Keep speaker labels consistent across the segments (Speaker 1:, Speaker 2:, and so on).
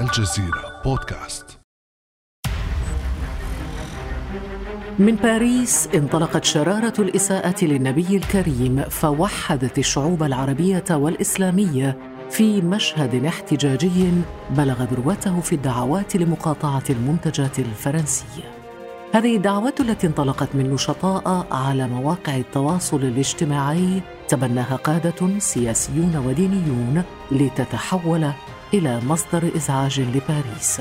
Speaker 1: الجزيرة بودكاست
Speaker 2: من باريس انطلقت شرارة الإساءة للنبي الكريم فوحدت الشعوب العربية والإسلامية في مشهد احتجاجي بلغ ذروته في الدعوات لمقاطعة المنتجات الفرنسية. هذه الدعوات التي انطلقت من نشطاء على مواقع التواصل الاجتماعي تبناها قادة سياسيون ودينيون لتتحول إلى مصدر إزعاج لباريس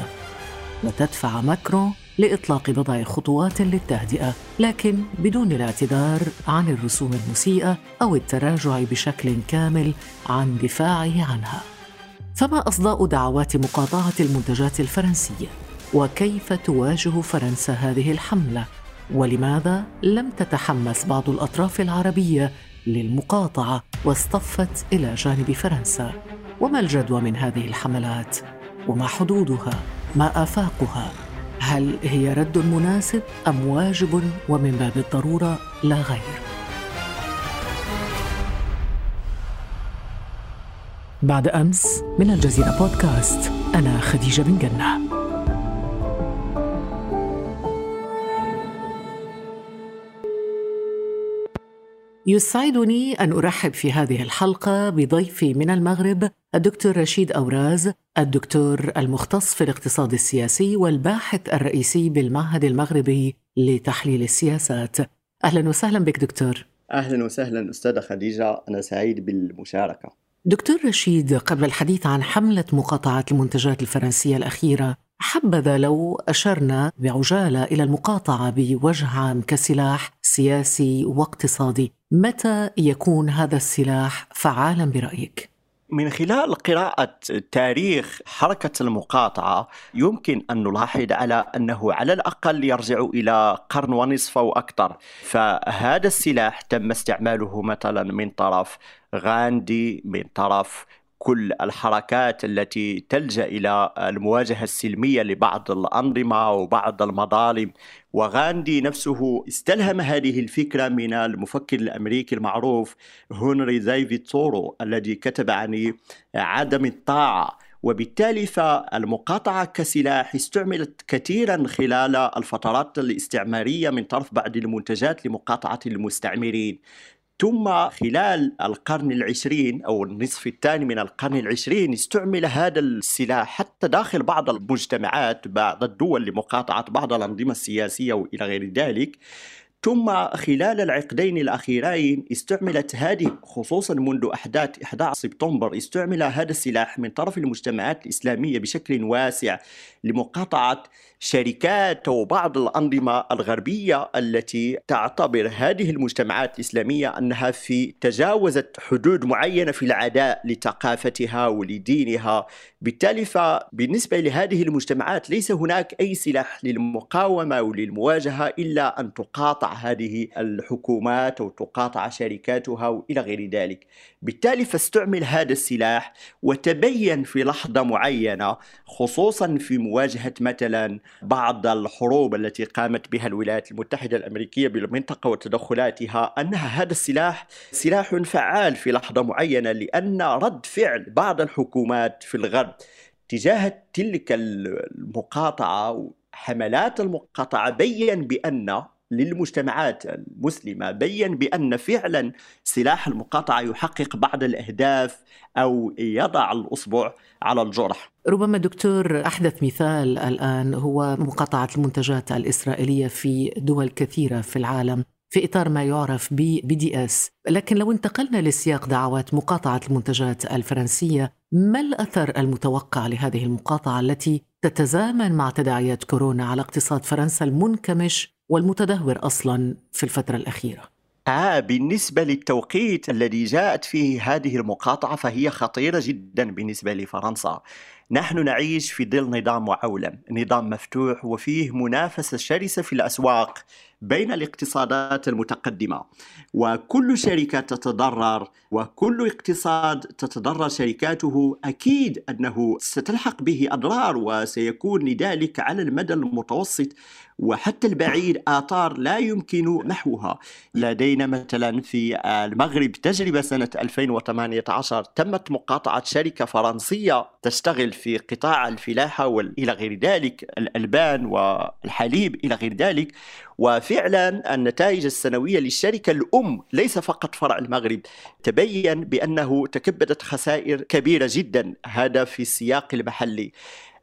Speaker 2: وتدفع ماكرون لإطلاق بضع خطوات للتهدئة لكن بدون الاعتذار عن الرسوم المسيئة أو التراجع بشكل كامل عن دفاعه عنها فما أصداء دعوات مقاطعة المنتجات الفرنسية؟ وكيف تواجه فرنسا هذه الحملة؟ ولماذا لم تتحمس بعض الأطراف العربية للمقاطعة واصطفت إلى جانب فرنسا؟ وما الجدوى من هذه الحملات؟ وما حدودها؟ ما آفاقها؟ هل هي رد مناسب أم واجب ومن باب الضرورة لا غير بعد أمس من الجزيرة بودكاست أنا خديجة بن جنة يسعدني أن أرحب في هذه الحلقة بضيفي من المغرب الدكتور رشيد أوراز الدكتور المختص في الاقتصاد السياسي والباحث الرئيسي بالمعهد المغربي لتحليل السياسات. أهلا وسهلا بك دكتور.
Speaker 3: أهلا وسهلا أستاذة خديجة أنا سعيد بالمشاركة.
Speaker 2: دكتور رشيد قبل الحديث عن حملة مقاطعة المنتجات الفرنسية الأخيرة حبذا لو أشرنا بعجالة إلى المقاطعة بوجه عام كسلاح سياسي واقتصادي. متى يكون هذا السلاح فعالا برأيك؟
Speaker 3: من خلال قراءة تاريخ حركة المقاطعة يمكن أن نلاحظ على أنه على الأقل يرجع إلى قرن ونصف أو أكثر. فهذا السلاح تم استعماله مثلا من طرف غاندي من طرف كل الحركات التي تلجأ إلى المواجهة السلمية لبعض الأنظمة وبعض المظالم. وغاندي نفسه استلهم هذه الفكرة من المفكر الأمريكي المعروف هنري ديفيد ثورو الذي كتب عن عدم الطاعة. وبالتالي فالمقاطعة كسلاح استعملت كثيرا خلال الفترات الاستعمارية من طرف بعض المنتجات لمقاطعة المستعمرين. ثم خلال القرن العشرين أو النصف الثاني من القرن العشرين استعمل هذا السلاح حتى داخل بعض المجتمعات بعض الدول لمقاطعة بعض الأنظمة السياسية وإلى غير ذلك. ثم خلال العقدين الأخيرين استعملت هذه خصوصا منذ أحداث 11 سبتمبر استعمل هذا السلاح من طرف المجتمعات الإسلامية بشكل واسع لمقاطعة شركات وبعض الأنظمة الغربية التي تعتبر هذه المجتمعات الإسلامية أنها في تجاوزت حدود معينة في العداء لثقافتها ولدينها. بالتالي فبالنسبة لهذه المجتمعات ليس هناك أي سلاح للمقاومة وللمواجهة إلا أن تقاطع هذه الحكومات أو تقاطع شركاتها وإلى غير ذلك. بالتالي فاستعمل هذا السلاح وتبين في لحظة معينة خصوصا في مواجهة مثلا بعض الحروب التي قامت بها الولايات المتحدة الأمريكية بالمنطقة وتدخلاتها أنها هذا السلاح سلاح فعال في لحظة معينة لأن رد فعل بعض الحكومات في الغرب تجاه تلك المقاطعة حملات المقاطعة بين بأن للمجتمعات المسلمة بين بأن فعلا سلاح المقاطعة يحقق بعض الأهداف أو يضع الأصبع على الجرح.
Speaker 2: ربما دكتور أحدث مثال الآن هو مقاطعة المنتجات الإسرائيلية في دول كثيرة في العالم في إطار ما يعرف ب دي اس لكن لو انتقلنا لسياق دعوات مقاطعة المنتجات الفرنسية ما الأثر المتوقع لهذه المقاطعة التي تتزامن مع تداعيات كورونا على اقتصاد فرنسا المنكمش والمتدهور أصلا في الفترة الأخيرة.
Speaker 3: آه بالنسبة للتوقيت الذي جاءت فيه هذه المقاطعة فهي خطيرة جدا بالنسبة لفرنسا. نحن نعيش في ظل نظام معولم نظام مفتوح وفيه منافسة شرسة في الأسواق بين الاقتصادات المتقدمة. وكل شركة تتضرر وكل اقتصاد تتضرر شركاته أكيد أنه ستلحق به أضرار وسيكون لذلك على المدى المتوسط وحتى البعيد آثار لا يمكن محوها. لدينا مثلا في المغرب تجربة سنة 2018 تمت مقاطعة شركة فرنسية تشتغل في قطاع الفلاحة وإلى غير ذلك الألبان والحليب إلى غير ذلك. وفعلا النتائج السنوية للشركة الأم ليس فقط فرع المغرب تبين بأنه تكبدت خسائر كبيرة جدا هذا في السياق المحلي.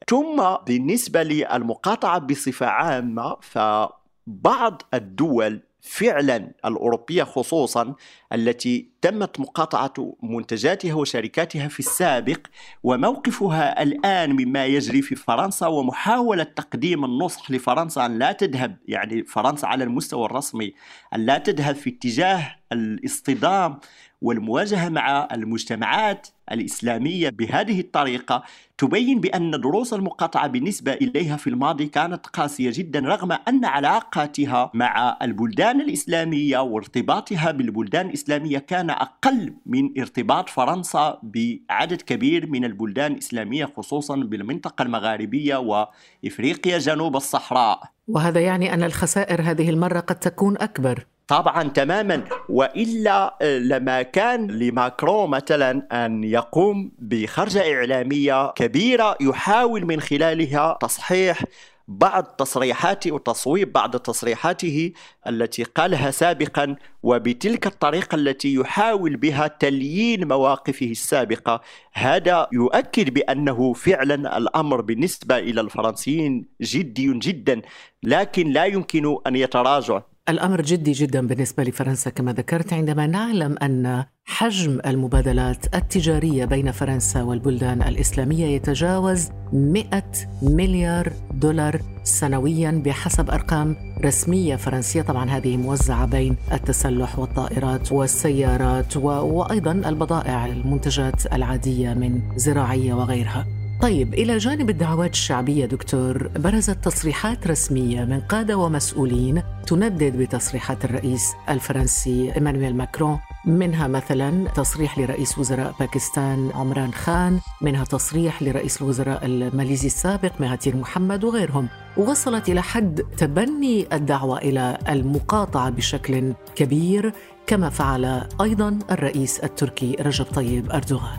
Speaker 3: ثم بالنسبة للمقاطعة بصفة عامة فبعض الدول فعلا الأوروبية خصوصا التي تمت مقاطعة منتجاتها وشركاتها في السابق وموقفها الآن مما يجري في فرنسا ومحاولة تقديم النصح لفرنسا أن لا تذهب يعني فرنسا على المستوى الرسمي أن لا تذهب في اتجاه الاصطدام والمواجهة مع المجتمعات الإسلامية بهذه الطريقة تبين بأن دروس المقاطعة بالنسبة إليها في الماضي كانت قاسية جدا رغم أن علاقاتها مع البلدان الإسلامية وارتباطها بالبلدان الإسلامية كان أقل من ارتباط فرنسا بعدد كبير من البلدان الإسلامية خصوصا بالمنطقة المغاربية وإفريقيا جنوب الصحراء.
Speaker 2: وهذا يعني أن الخسائر هذه المرة قد تكون أكبر.
Speaker 3: طبعا تماما. وإلا آه، لما كان لماكرون مثلا أن يقوم بخرجة إعلامية كبيرة يحاول من خلالها تصحيح بعض تصريحاته وتصويب بعض تصريحاته التي قالها سابقا وبتلك الطريقة التي يحاول بها تليين مواقفه السابقة. هذا يؤكد بأنه فعلا الأمر بالنسبة إلى الفرنسيين جدي جدا لكن لا يمكن أن يتراجع.
Speaker 2: الأمر جدي جدا بالنسبة لفرنسا كما ذكرت عندما نعلم أن حجم المبادلات التجارية بين فرنسا والبلدان الإسلامية يتجاوز 100 مليار دولار سنويا بحسب أرقام رسمية فرنسية. طبعا هذه موزعة بين التسلح والطائرات والسيارات وأيضا البضائع المنتجات العادية من زراعية وغيرها. طيب إلى جانب الدعوات الشعبية دكتور برزت تصريحات رسمية من قادة ومسؤولين تندد بتصريحات الرئيس الفرنسي إيمانويل ماكرون منها مثلا تصريح لرئيس وزراء باكستان عمران خان منها تصريح لرئيس الوزراء الماليزي السابق مهاتير محمد وغيرهم. وصلت إلى حد تبني الدعوة إلى المقاطعة بشكل كبير كما فعل أيضا الرئيس التركي رجب طيب أردوغان.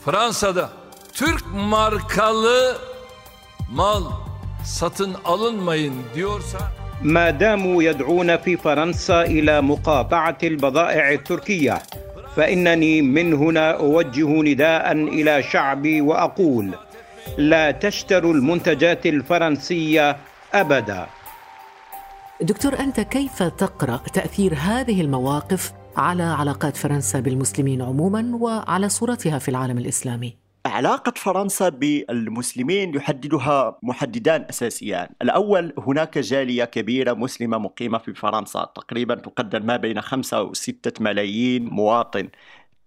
Speaker 4: فرنسا Türk markalı mal satın alınmayın diyorsa
Speaker 5: ما داموا يدعون في فرنسا إلى مقاطعه البضائع التركيه فانني من هنا اوجه نداء إلى شعبي واقول لا تشتروا المنتجات الفرنسية أبدا.
Speaker 2: دكتور أنت كيف تقرأ تأثير هذه المواقف على علاقات فرنسا بالمسلمين عموما وعلى صورتها في العالم الإسلامي؟
Speaker 3: علاقة فرنسا بالمسلمين يحددها محددان أساسيان. الأول هناك جالية كبيرة مسلمة مقيمة في فرنسا تقريبا تقدر ما بين خمسة وستة ملايين مواطن.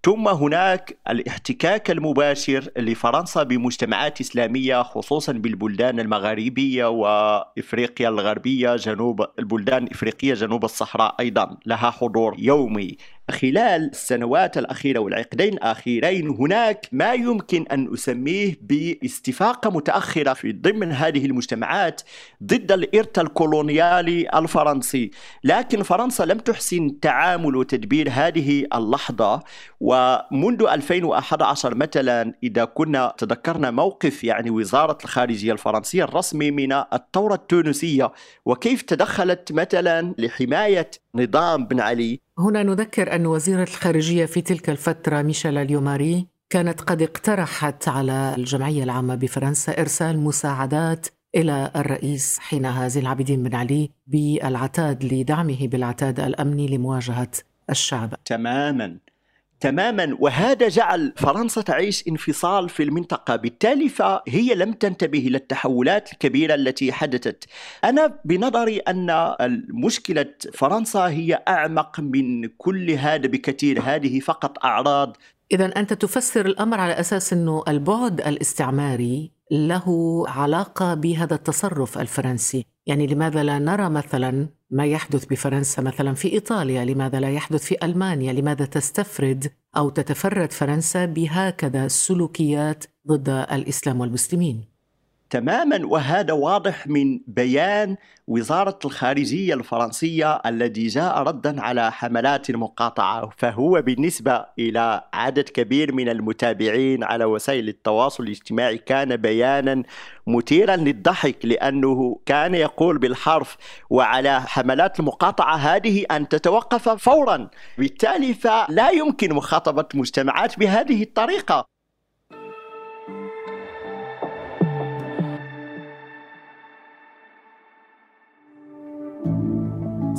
Speaker 3: ثم هناك الاحتكاك المباشر لفرنسا بمجتمعات إسلامية خصوصا بالبلدان المغاربية وإفريقيا الغربية جنوب البلدان الافريقيه جنوب الصحراء أيضا لها حضور يومي. خلال السنوات الأخيرة والعقدين الأخيرين هناك ما يمكن أن أسميه باستفاقة متأخرة في ضمن هذه المجتمعات ضد الإرث الكولونيالي الفرنسي. لكن فرنسا لم تحسن تعامل وتدبير هذه اللحظة ومنذ 2011 مثلا إذا كنا تذكرنا موقف يعني وزارة الخارجية الفرنسية الرسمي من الثورة التونسية وكيف تدخلت مثلا لحماية نظام بن علي.
Speaker 2: هنا نذكر أن وزيرة الخارجية في تلك الفترة ميشيل اليوماري كانت قد اقترحت على الجمعية العامة بفرنسا إرسال مساعدات إلى الرئيس حينها زين العابدين بن علي بالعتاد لدعمه بالعتاد الأمني لمواجهة الشعب.
Speaker 3: تماما. تماما. وهذا جعل فرنسا تعيش انفصال في المنطقة. بالتالي فهي لم تنتبه إلى التحولات الكبيرة التي حدثت. أنا بنظري أن مشكله فرنسا اعمق أعمق من كل هذا بكثير. هذه فقط أعراض.
Speaker 2: إذا أنت تفسر الأمر على أساس إنه البعد الاستعماري له علاقة بهذا التصرف الفرنسي. يعني لماذا لا نرى مثلا ما يحدث بفرنسا مثلا في إيطاليا؟ لماذا لا يحدث في ألمانيا؟ لماذا تستفرد أو تتفرد فرنسا بهكذا سلوكيات ضد الإسلام والمسلمين؟
Speaker 3: تماما وهذا واضح من بيان وزارة الخارجية الفرنسية الذي جاء ردا على حملات المقاطعة. فهو بالنسبة إلى عدد كبير من المتابعين على وسائل التواصل الاجتماعي كان بيانا مثيرا للضحك لأنه كان يقول بالحرف وعلى حملات المقاطعة هذه أن تتوقف فورا بالتالي فلا يمكن مخاطبة مجتمعات بهذه الطريقة.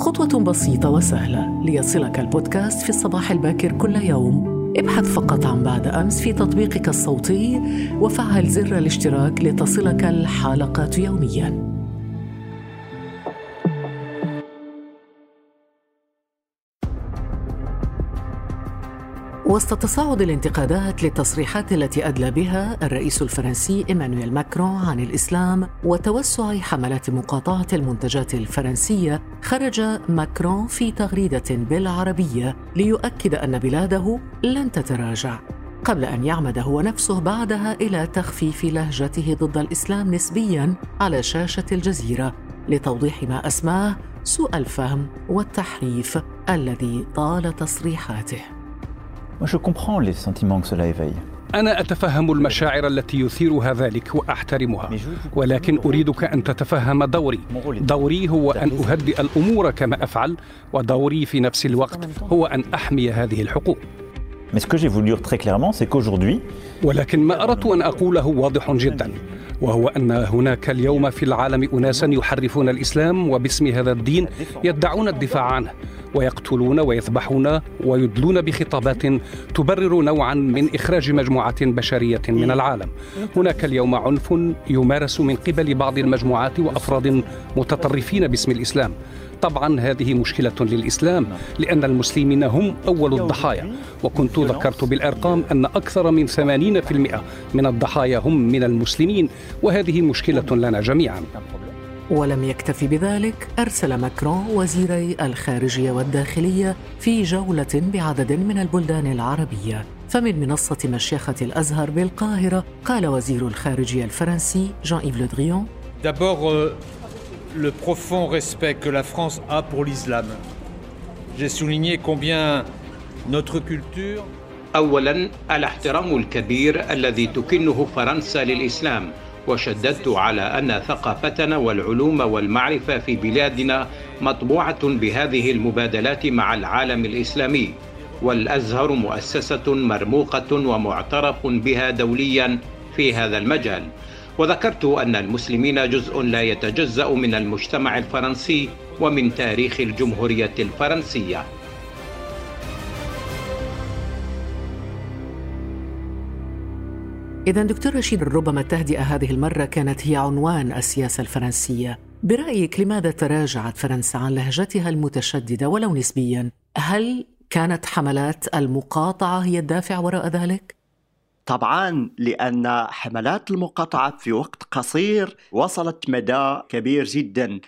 Speaker 2: خطوة بسيطة وسهلة ليصلك البودكاست في الصباح الباكر كل يوم. ابحث فقط عن بعد أمس في تطبيقك الصوتي وفعل زر الاشتراك لتصلك الحلقات يومياً. وسط تصاعد الانتقادات للتصريحات التي أدلى بها الرئيس الفرنسي إيمانويل ماكرون عن الإسلام وتوسع حملات مقاطعة المنتجات الفرنسية خرج ماكرون في تغريدة بالعربية ليؤكد أن بلاده لن تتراجع. قبل أن يعمد هو نفسه بعدها إلى تخفيف لهجته ضد الإسلام نسبيا على شاشة الجزيرة لتوضيح ما أسماه سوء الفهم والتحريف الذي طال تصريحاته.
Speaker 6: أنا أتفهم المشاعر التي يثيرها ذلك وأحترمها. ولكن أريدك أن تتفهم دوري. دوري هو أن أهدئ الأمور كما أفعل ودوري في نفس الوقت هو أن أحمي هذه الحقوق.
Speaker 7: Mais ce que j'ai voulu dire très clairement, c'est qu'aujourd'hui,
Speaker 6: ولكن ما أردت أن أقوله واضح جدا وهو أن هناك اليوم في العالم أناسا يحرفون الإسلام وباسم هذا الدين يدعون الدفاع عنه ويقتلون ويذبحون ويدلون بخطابات تبرر نوعا من إخراج مجموعة بشرية من العالم. هناك اليوم عنف يمارس من قبل بعض المجموعات وأفراد متطرفين باسم الإسلام. طبعا هذه مشكلة للإسلام لأن المسلمين هم أول الضحايا. وكنت ذكرت بالأرقام أن أكثر من 80% من الضحايا هم من المسلمين وهذه مشكلة لنا جميعا.
Speaker 2: ولم يكتف بذلك أرسل ماكرون وزيري الخارجية والداخلية في جولة بعدد من البلدان العربية. فمن منصة مشيخة الأزهر بالقاهرة قال وزير الخارجية الفرنسي جان إيف لودريون
Speaker 8: le profond respect que la France a pour l'islam. J'ai souligné combien notre culture
Speaker 5: اولا الاحترام الكبير الذي تكنه فرنسا للإسلام وشددت على أن ثقافتنا والعلوم والمعرفة في بلادنا مطبوعة بهذه المبادلات مع العالم الإسلامي والأزهر مؤسسة مرموقة ومعترف بها دوليا في هذا المجال وذكرت أن المسلمين جزء لا يتجزأ من المجتمع الفرنسي ومن تاريخ الجمهورية الفرنسية
Speaker 2: إذا دكتور رشيد ربما التهدئة هذه المرة كانت هي عنوان السياسة الفرنسية برأيك لماذا تراجعت فرنسا عن لهجتها المتشددة ولو نسبيا؟ هل كانت حملات المقاطعة هي الدافع وراء ذلك؟
Speaker 3: طبعا لأن حملات المقاطعة في وقت قصير وصلت مدى كبير جدا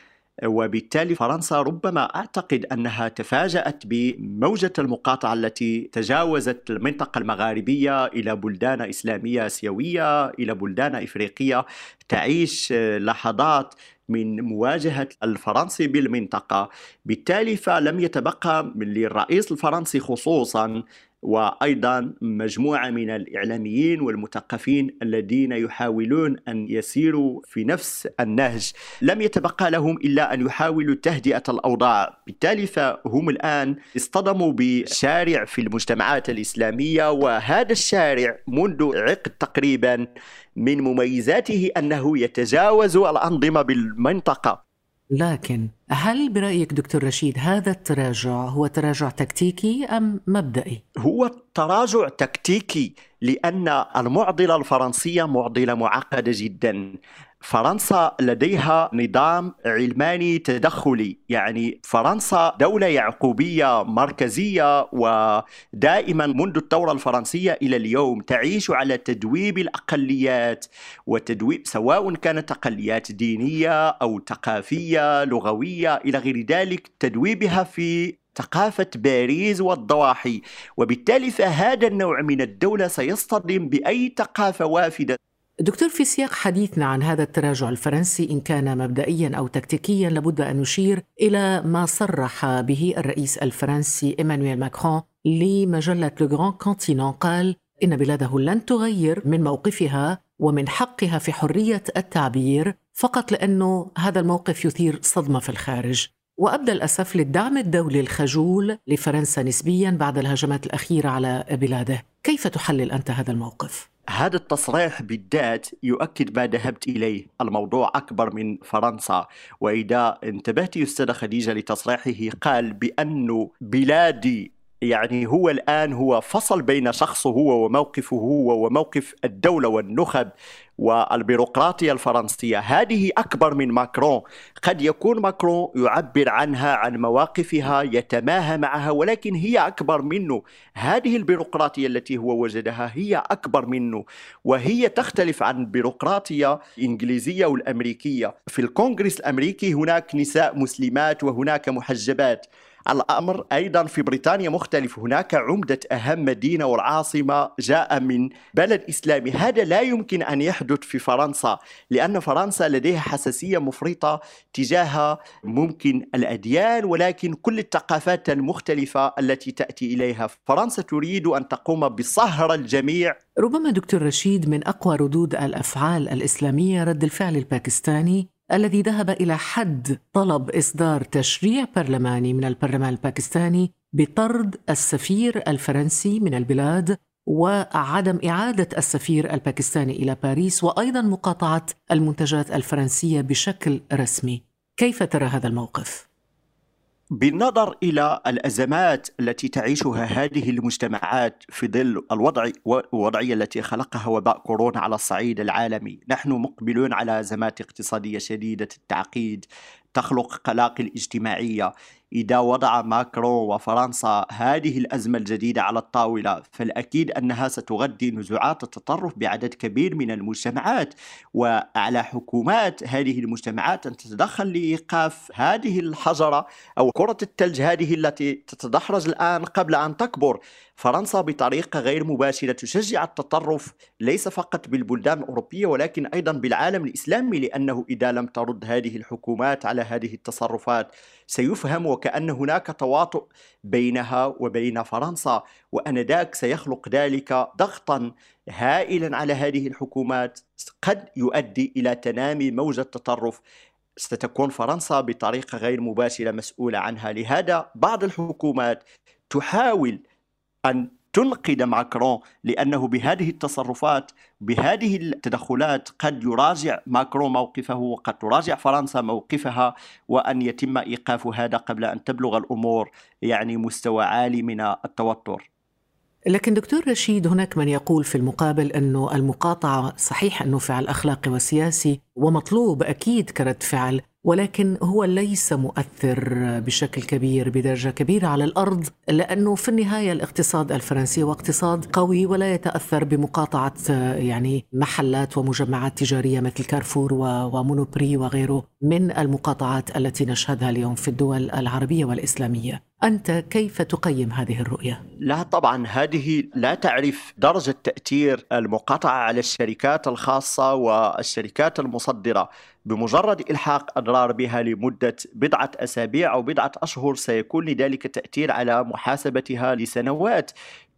Speaker 3: وبالتالي فرنسا ربما أعتقد أنها تفاجأت بموجة المقاطعة التي تجاوزت المنطقة المغاربية إلى بلدان إسلامية آسيوية إلى بلدان إفريقية تعيش لحظات من مواجهة الفرنسي بالمنطقة. بالتالي فلم يتبقى للرئيس الفرنسي خصوصا وأيضا مجموعة من الإعلاميين والمثقفين الذين يحاولون أن يسيروا في نفس النهج. لم يتبقى لهم إلا أن يحاولوا تهدئة الأوضاع. بالتالي فهم الآن اصطدموا بشارع في المجتمعات الإسلامية وهذا الشارع منذ عقد تقريبا من مميزاته أنه يتجاوز الأنظمة بالمنطقة.
Speaker 2: لكن هل برأيك دكتور رشيد هذا التراجع هو تراجع تكتيكي أم مبدئي؟
Speaker 3: هو تراجع تكتيكي لأن المعضلة الفرنسية معضلة معقدة جدا فرنسا لديها نظام علماني تدخلي. يعني فرنسا دولة يعقوبية مركزية ودائما منذ الثورة الفرنسية إلى اليوم تعيش على تدويب الأقليات وتدويب سواء كانت أقليات دينية أو ثقافية لغوية إلى غير ذلك تدويبها في ثقافة باريس والضواحي. وبالتالي فهذا النوع من الدولة سيصطدم بأي ثقافة وافدة.
Speaker 2: دكتور في سياق حديثنا عن هذا التراجع الفرنسي إن كان مبدئيا أو تكتيكيا لابد أن نشير إلى ما صرح به الرئيس الفرنسي إيمانويل ماكرون لمجلة Le Grand Continent قال إن بلاده لن تغير من موقفها ومن حقها في حرية التعبير فقط لأنه هذا الموقف يثير صدمة في الخارج. وأبدى الأسف للدعم الدولي الخجول لفرنسا نسبيا بعد الهجمات الأخيرة على بلاده. كيف تحلل أنت هذا الموقف؟
Speaker 3: هذا التصريح بالذات يؤكد ما ذهبت إليه. الموضوع أكبر من فرنسا. وإذا انتبهت أستاذة خديجة لتصريحه قال بأن بلادي يعني هو الآن هو فصل بين شخصه هو وموقفه هو وموقف الدولة والنخب والبيروقراطية الفرنسية. هذه أكبر من ماكرون. قد يكون ماكرون يعبر عنها عن مواقفها يتماهى معها ولكن هي أكبر منه. هذه البيروقراطية التي هو وجدها هي أكبر منه وهي تختلف عن البيروقراطية الإنجليزية والأمريكية. في الكونغرس الأمريكي هناك نساء مسلمات وهناك محجبات. الأمر أيضا في بريطانيا مختلف. هناك عمدة أهم مدينة والعاصمة جاء من بلد إسلامي. هذا لا يمكن أن يحدث في فرنسا لأن فرنسا لديها حساسية مفرطة تجاه ممكن الأديان ولكن كل الثقافات المختلفة التي تأتي إليها. فرنسا تريد أن تقوم بصهر الجميع.
Speaker 2: ربما دكتور رشيد من أقوى ردود الأفعال الإسلامية رد الفعل الباكستاني الذي ذهب إلى حد طلب إصدار تشريع برلماني من البرلمان الباكستاني بطرد السفير الفرنسي من البلاد وعدم إعادة السفير الباكستاني إلى باريس وأيضا مقاطعة المنتجات الفرنسية بشكل رسمي. كيف ترى هذا الموقف؟
Speaker 3: بالنظر إلى الأزمات التي تعيشها هذه المجتمعات في ظل الوضع الوضعية التي خلقها وباء كورونا على الصعيد العالمي، نحن مقبلون على أزمات اقتصادية شديدة التعقيد تخلق قلاقل اجتماعية. إذا وضع ماكرون وفرنسا هذه الأزمة الجديدة على الطاولة فالأكيد أنها ستغذي نزوعات التطرف بعدد كبير من المجتمعات. وعلى حكومات هذه المجتمعات أن تتدخل لإيقاف هذه الحجرة أو كرة الثلج هذه التي تتدحرج الآن قبل أن تكبر. فرنسا بطريقة غير مباشرة تشجع التطرف ليس فقط بالبلدان الأوروبية ولكن أيضا بالعالم الإسلامي لأنه إذا لم ترد هذه الحكومات على هذه التصرفات سيفهم وكأن هناك تواطؤ بينها وبين فرنسا وأنذاك سيخلق ذلك ضغطا هائلا على هذه الحكومات قد يؤدي إلى تنامي موجة تطرف ستكون فرنسا بطريقة غير مباشرة مسؤولة عنها. لهذا بعض الحكومات تحاول أن تنقذ ماكرون لأنه بهذه التصرفات بهذه التدخلات قد يراجع ماكرون موقفه وقد تراجع فرنسا موقفها وأن يتم إيقاف هذا قبل أن تبلغ الأمور يعني مستوى عالي من التوتر.
Speaker 2: لكن دكتور رشيد هناك من يقول في المقابل انه المقاطعة صحيح انه فعل أخلاقي وسياسي ومطلوب أكيد كرد فعل ولكن هو ليس مؤثر بشكل كبير بدرجة كبيرة على الأرض لأنه في النهاية الاقتصاد الفرنسي هو اقتصاد قوي ولا يتأثر بمقاطعة يعني محلات ومجمعات تجارية مثل كارفور ومونوبري وغيره من المقاطعات التي نشهدها اليوم في الدول العربية والإسلامية. أنت كيف تقيم هذه الرؤية؟
Speaker 3: لا طبعا هذه لا تعرف درجة تأثير المقاطعة على الشركات الخاصة والشركات المصدرة بمجرد إلحاق أضرار بها لمدة بضعة أسابيع أو بضعة أشهر سيكون لذلك تأثير على محاسبتها لسنوات.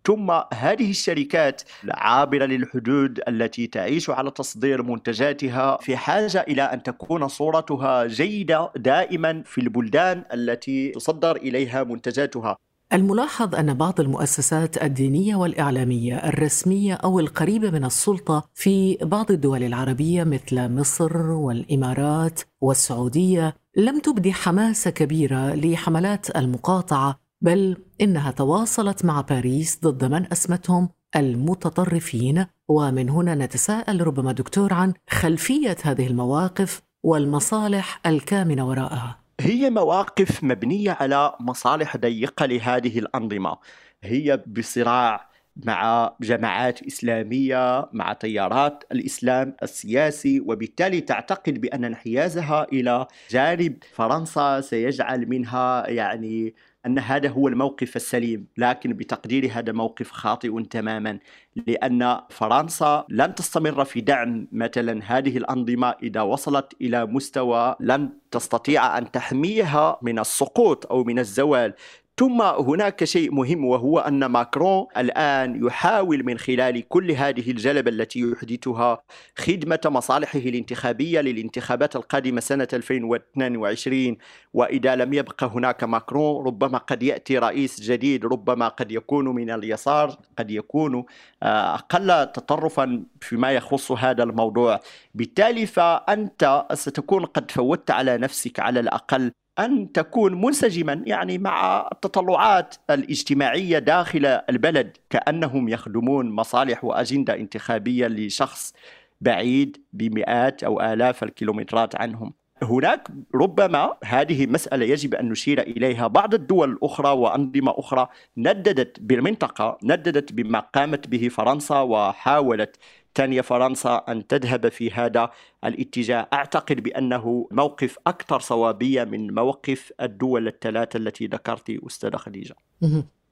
Speaker 3: ثم هذه الشركات العابرة للحدود التي تعيش على تصدير منتجاتها في حاجة إلى أن تكون صورتها جيدة دائما في البلدان التي تصدر إليها منتجاتها.
Speaker 2: الملاحظ أن بعض المؤسسات الدينية والإعلامية الرسمية أو القريبة من السلطة في بعض الدول العربية مثل مصر والإمارات والسعودية لم تبدي حماسة كبيرة لحملات المقاطعة بل إنها تواصلت مع باريس ضد من أسمتهم المتطرفين. ومن هنا نتساءل ربما دكتور عن خلفية هذه المواقف والمصالح الكامنة وراءها.
Speaker 3: هي مواقف مبنية على مصالح ضيقة لهذه الأنظمة. هي بصراع مع جماعات إسلامية مع تيارات الإسلام السياسي وبالتالي تعتقد بأن انحيازها إلى جانب فرنسا سيجعل منها يعني أن هذا هو الموقف السليم لكن بتقديري هذا موقف خاطئ تماما لأن فرنسا لن تستمر في دعم مثلا هذه الأنظمة إذا وصلت إلى مستوى لن تستطيع أن تحميها من السقوط أو من الزوال. ثم هناك شيء مهم وهو أن ماكرون الآن يحاول من خلال كل هذه الجلبة التي يحدثها خدمة مصالحه الانتخابية للانتخابات القادمة سنة 2022 وإذا لم يبقى هناك ماكرون ربما قد يأتي رئيس جديد ربما قد يكون من اليسار قد يكون آه، أقل تطرفا فيما يخص هذا الموضوع. بالتالي فأنت ستكون قد فوتت على نفسك على الأقل أن تكون منسجما يعني مع التطلعات الاجتماعية داخل البلد كأنهم يخدمون مصالح وأجندة انتخابية لشخص بعيد بمئات أو آلاف الكيلومترات عنهم. هناك ربما هذه مسألة يجب أن نشير إليها بعض الدول الأخرى وأنظمة أخرى نددت بالمنطقة نددت بما قامت به فرنسا وحاولت تانية فرنسا أن تذهب في هذا الاتجاه. أعتقد بأنه موقف أكثر صوابية من موقف الدول الثلاثة التي ذكرت أستاذة خديجة.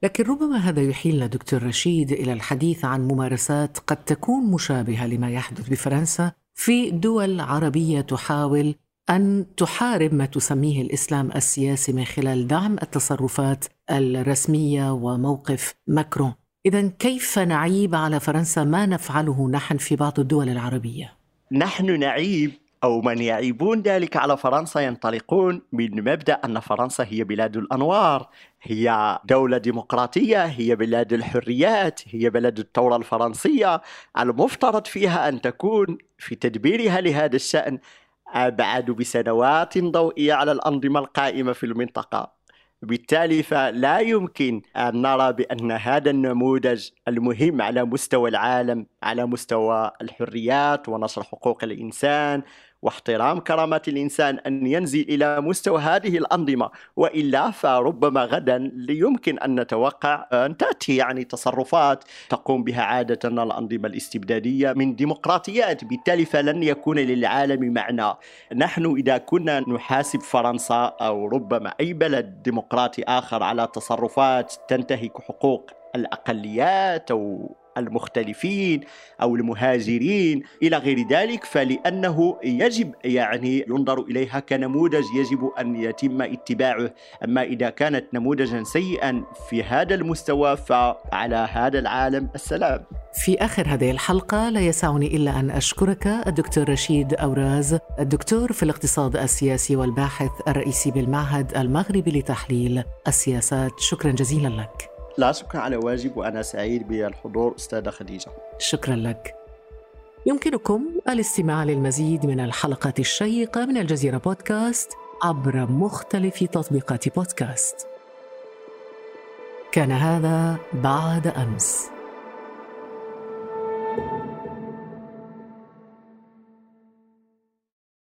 Speaker 2: لكن ربما هذا يحيلنا دكتور رشيد إلى الحديث عن ممارسات قد تكون مشابهة لما يحدث بفرنسا. في دول عربية تحاول أن تحارب ما تسميه الإسلام السياسي من خلال دعم التصرفات الرسمية وموقف ماكرون. إذا كيف نعيب على فرنسا؟ ما نفعله نحن في بعض الدول العربية؟
Speaker 3: نحن نعيب أو من يعيبون ذلك على فرنسا ينطلقون من مبدأ أن فرنسا هي بلاد الأنوار هي دولة ديمقراطية هي بلاد الحريات هي بلد الثورة الفرنسية. المفترض فيها أن تكون في تدبيرها لهذا الشأن أبعد بسنوات ضوئية على الأنظمة القائمة في المنطقة. بالتالي فلا يمكن أن نرى بأن هذا النموذج المهم على مستوى العالم على مستوى الحريات ونشر حقوق الإنسان واحترام كرامة الإنسان أن ينزل إلى مستوى هذه الأنظمة وإلا فربما غدا يمكن أن نتوقع أن تأتي يعني تصرفات تقوم بها عادة الأنظمة الاستبدادية من ديمقراطيات بالتالي فلن يكون للعالم معنى. نحن إذا كنا نحاسب فرنسا أو ربما أي بلد ديمقراطي آخر على تصرفات تنتهك حقوق الأقليات أو المختلفين أو المهاجرين إلى غير ذلك فلأنه يجب يعني ينظر إليها كنموذج يجب أن يتم اتباعه. أما إذا كانت نموذجا سيئا في هذا المستوى فعلى هذا العالم السلام.
Speaker 2: في آخر هذه الحلقة لا يسعني إلا أن أشكرك الدكتور رشيد أوراز الدكتور في الاقتصاد السياسي والباحث الرئيسي بالمعهد المغربي لتحليل السياسات. شكرا جزيلا لك.
Speaker 3: لا شكرا على واجب وأنا سعيد بالحضور أستاذة خديجة.
Speaker 2: شكرا لك. يمكنكم الاستماع للمزيد من الحلقات الشيقة من الجزيرة بودكاست عبر مختلف تطبيقات بودكاست. كان هذا بعد أمس.